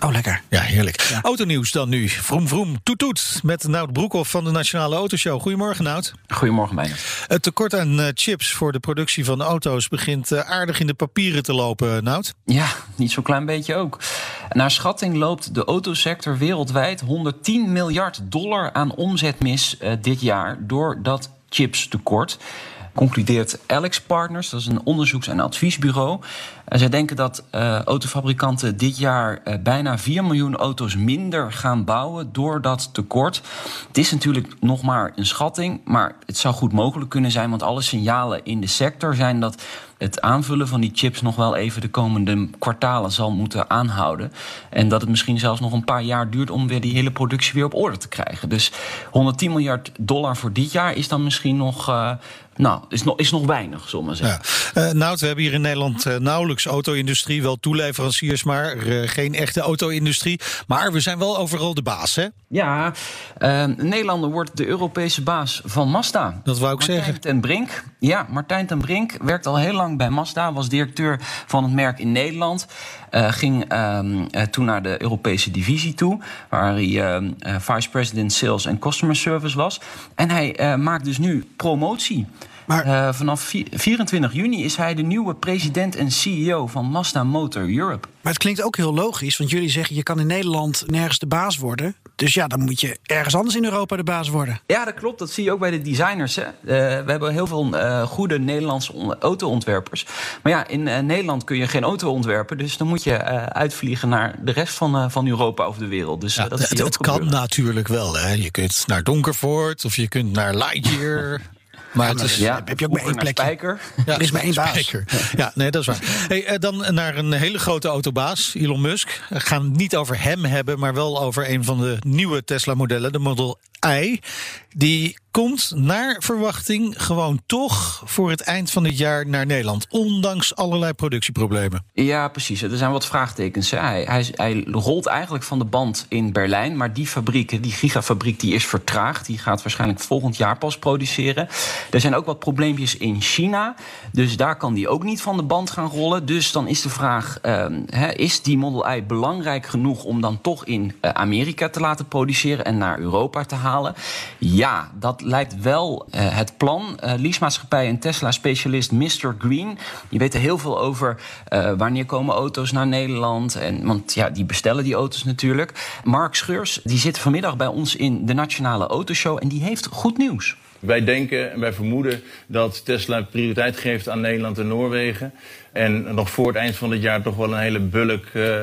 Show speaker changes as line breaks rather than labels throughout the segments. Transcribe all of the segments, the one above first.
Oh, lekker.
Ja, heerlijk. Autonieuws dan nu. Vroom vroom, toet toet. Met Nout Broekhoff van de Nationale Autoshow. Goedemorgen, Nout.
Goedemorgen, bijna.
Het tekort aan eh, chips voor de productie van auto's begint eh, aardig in de papieren te lopen, Nout.
Ja, niet zo'n klein beetje ook. Naar schatting loopt de autosector wereldwijd 110 miljard dollar aan omzet mis uh, dit jaar door dat chipstekort concludeert Alex Partners, dat is een onderzoeks- en adviesbureau. En zij denken dat uh, autofabrikanten dit jaar uh, bijna 4 miljoen auto's minder gaan bouwen door dat tekort. Het is natuurlijk nog maar een schatting, maar het zou goed mogelijk kunnen zijn, want alle signalen in de sector zijn dat het aanvullen van die chips nog wel even de komende kwartalen zal moeten aanhouden. En dat het misschien zelfs nog een paar jaar duurt om weer die hele productie weer op orde te krijgen. Dus 110 miljard dollar voor dit jaar is dan misschien nog. Uh, nou, is nog, is nog weinig, zullen we zeggen.
Ja. Uh, nou, we hebben hier in Nederland uh, nauwelijks auto-industrie, wel toeleveranciers, maar uh, geen echte auto-industrie. Maar we zijn wel overal de baas, hè?
Ja, Nederlander wordt de Europese baas van Mazda.
Dat wou ik
Martijn
zeggen.
ten Brink. Ja, Martijn ten Brink werkt al heel lang bij Mazda, was directeur van het merk in Nederland. Uh, ging uh, toen naar de Europese divisie toe, waar hij uh, vice president sales en customer service was. En hij maakt dus nu promotie. Maar vanaf 24 juni is hij de nieuwe president en CEO van Mazda Motor Europe.
Maar het klinkt ook heel logisch, want jullie zeggen je kan in Nederland nergens de baas worden. Dus ja, dan moet je ergens anders in Europa de baas worden.
Ja, dat klopt. Dat zie je ook bij de designers. Hè. Uh, we hebben heel veel uh, goede Nederlandse auto-ontwerpers. Maar ja, in uh, Nederland kun je geen auto ontwerpen. Dus dan moet je uitvliegen naar de rest van, van Europa of de wereld. Dus
ja,
dat
het, het kan natuurlijk wel. Hè. Je kunt naar Donkervoort of je kunt naar Lightyear. Maar het is,
ja,
heb je ook maar één plekje.
Spijker.
Ja, er is maar één baas.
Spijker. Ja, nee, dat is waar. Hey, dan naar een hele grote autobaas, Elon Musk. We gaan het niet over hem hebben, maar wel over een van de nieuwe Tesla-modellen, de Model I. Die komt naar verwachting gewoon toch voor het eind van dit jaar naar Nederland. Ondanks allerlei productieproblemen.
Ja, precies. Er zijn wat vraagtekens. Hij, hij, hij, rolt eigenlijk van de band in Berlijn. Maar die fabriek, die gigafabriek, die is vertraagd. Die gaat waarschijnlijk volgend jaar pas produceren. Er zijn ook wat probleempjes in China. Dus daar kan die ook niet van de band gaan rollen. Dus dan is de vraag: he, is die Model I belangrijk genoeg om dan toch in uh, Amerika te laten produceren en naar Europa te halen? Ja, dat lijkt wel uh, het plan. Uh, leasemaatschappij en Tesla-specialist Mr. Green. Die weten heel veel over uh, wanneer komen auto's naar Nederland. En, want ja, die bestellen die auto's natuurlijk. Mark Scheurs die zit vanmiddag bij ons in de Nationale Autoshow. En die heeft goed nieuws.
Wij denken en wij vermoeden dat Tesla prioriteit geeft aan Nederland en Noorwegen. En nog voor het eind van het jaar toch wel een hele bulk uh,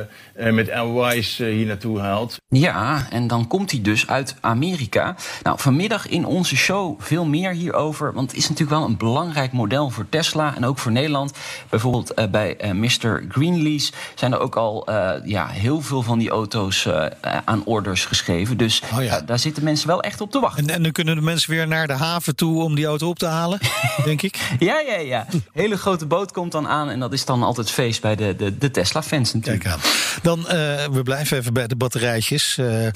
met LY's uh, hier naartoe haalt.
Ja, en dan komt hij dus uit Amerika. Nou, vanmiddag in onze show veel meer hierover. Want het is natuurlijk wel een belangrijk model voor Tesla en ook voor Nederland. Bijvoorbeeld uh, bij Mr. Greenlease zijn er ook al ja, heel veel van die auto's aan orders geschreven. Dus
oh ja.
daar zitten mensen wel echt op te wachten.
En, en dan kunnen de mensen weer naar de haven toe om die auto op te halen, denk ik.
Ja, ja, ja. Hele grote boot komt dan aan. En dat is dan altijd feest bij de, de, de Tesla-fans natuurlijk.
Kijk aan. Dan, uh, we blijven even bij de batterijtjes. Uh,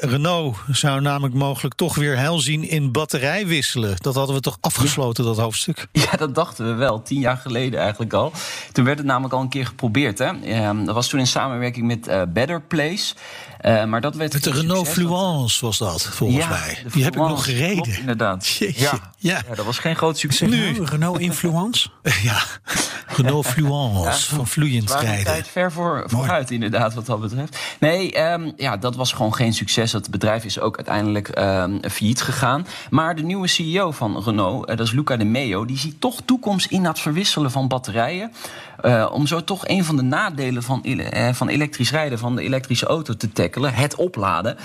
Renault zou namelijk mogelijk toch weer heil zien in batterij wisselen. Dat hadden we toch afgesloten, dat hoofdstuk?
Ja, dat dachten we wel. Tien jaar geleden eigenlijk al. Toen werd het namelijk al een keer geprobeerd. Hè? Uh, dat was toen in samenwerking met uh, Better Place. Maar dat werd
met de Renault Fluence was dat, volgens
ja,
mij. Die heb ik nog gereden.
Klopt, inderdaad.
Jeetje.
Ja.
ja,
dat was geen groot succes.
Nu, Renault Influence?
ja, Renault Fluence, ja, van vloeiend rijden.
tijd ver voor, vooruit, inderdaad, wat dat betreft. Nee, um, ja, dat was gewoon geen succes. Het bedrijf is ook uiteindelijk um, failliet gegaan. Maar de nieuwe CEO van Renault, uh, dat is Luca de Meo... die ziet toch toekomst in dat verwisselen van batterijen. Uh, om zo toch een van de nadelen van, uh, van elektrisch rijden, van de elektrische auto te tackelen, het opladen.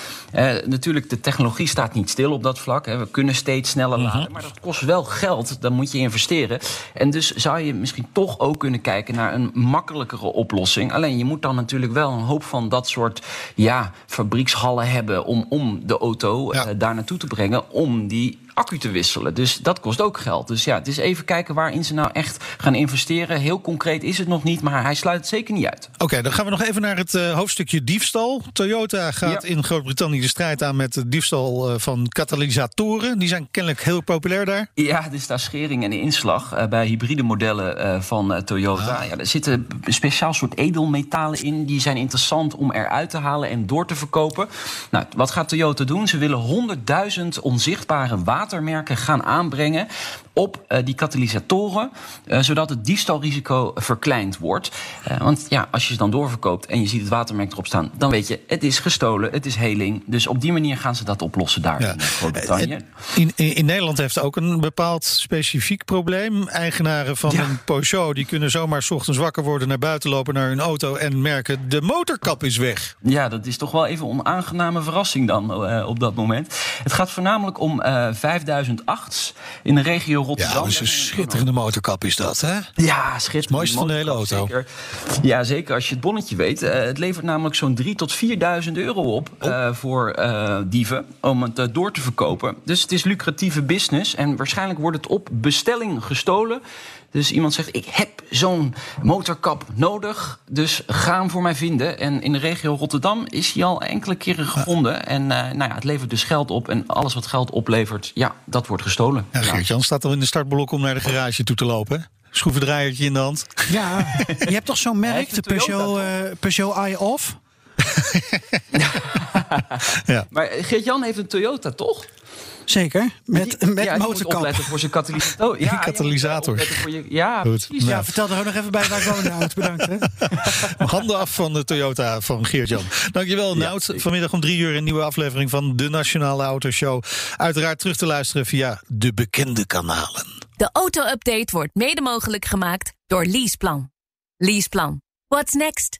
Natuurlijk, de technologie staat niet stil op dat vlak. Hè. We kunnen steeds sneller laden, maar dat kost wel geld. Dan moet je investeren. En dus zou je misschien toch ook kunnen kijken naar een makkelijkere oplossing. Alleen je moet dan natuurlijk wel een hoop van dat soort ja, fabriekshallen hebben om, om de auto
Ja.
eh, daar naartoe te brengen om die accu te wisselen. Dus dat kost ook geld. Dus ja, het is even kijken waarin ze nou echt gaan investeren. Heel concreet is het nog niet, maar hij sluit het zeker niet uit.
Oké, dan gaan we nog even naar het eh, hoofdstukje diefstal. Toyota gaat
Ja.
in Groot-Brittannië de strijd aan met de diefstal eh, van katalysatoren. Die zijn kennelijk heel populair daar.
Ja, is daar schering en inslag eh, bij hybride modellen van Toyota. Ja, er zitten een speciaal soort edelmetalen in. Die zijn interessant om eruit te halen en door te verkopen. Nou, wat gaat Toyota doen? Ze willen 100.000 onzichtbare watermerken gaan aanbrengen op eh, die katalysatoren, eh, zodat het diefstalrisico verkleind wordt. Eh, want ja, als je ze dan doorverkoopt en je ziet het watermerk erop staan, dan weet je, het is gestolen, het is heling. Dus op die manier gaan ze dat oplossen daar
Ja.
in Groot-Brittannië.
In, in, in Nederland heeft ook een bepaald specifiek probleem. Eigenaren van
Ja.
een Peugeot die kunnen zomaar 's ochtends wakker worden, naar buiten lopen naar hun auto en merken de motorkap is weg.
Ja, dat is toch wel even een onaangename verrassing dan op dat moment. Het gaat voornamelijk om eh 5008 in de regio Rotterdam.
Ja, dat is een schitterende motorkap is dat, hè?
Ja, schitterend.
Het mooiste van de hele auto.
Zeker. Ja, zeker als je het bonnetje weet. Eh, het levert namelijk zo'n 3.000 tot 4.000 euro op eh, voor eh, dieven om het door te verkopen. Dus het is lucratieve business en waarschijnlijk wordt het op bestelling gestolen. Dus iemand zegt, ik heb zo'n motorkap nodig, dus ga hem voor mij vinden. En in de regio Rotterdam is hij al enkele keren gevonden. En eh, nou ja, het levert dus geld op. En alles wat geld oplevert, ja, dat wordt gestolen.
Ja, Geert-Jan staat al in de startblok om naar de garage toe te lopen. Schroevendraaiertje in de hand.
Ja, je hebt toch zo'n merk, de Peugeot, eh, Peugeot i-Off?
Maar Geert-Jan heeft een Toyota, toch?
Zeker, met,
Die-
met
ja,
motorkap.
voor zijn katalysator. Ja,
katalysator.
voor je- Ja,
Goed.
precies.
Nou,
Ja, vertel er ook nog even bij waar ik woon, Nout. Bedankt. Hè.
Handen af van de Toyota van Geert-Jan. Dankjewel, Nout. Vanmiddag om drie uur een nieuwe aflevering van de Nationale Autoshow. Uiteraard terug te luisteren via de bekende kanalen.
De auto-update wordt mede mogelijk gemaakt door Leaseplan. Leaseplan. What's next?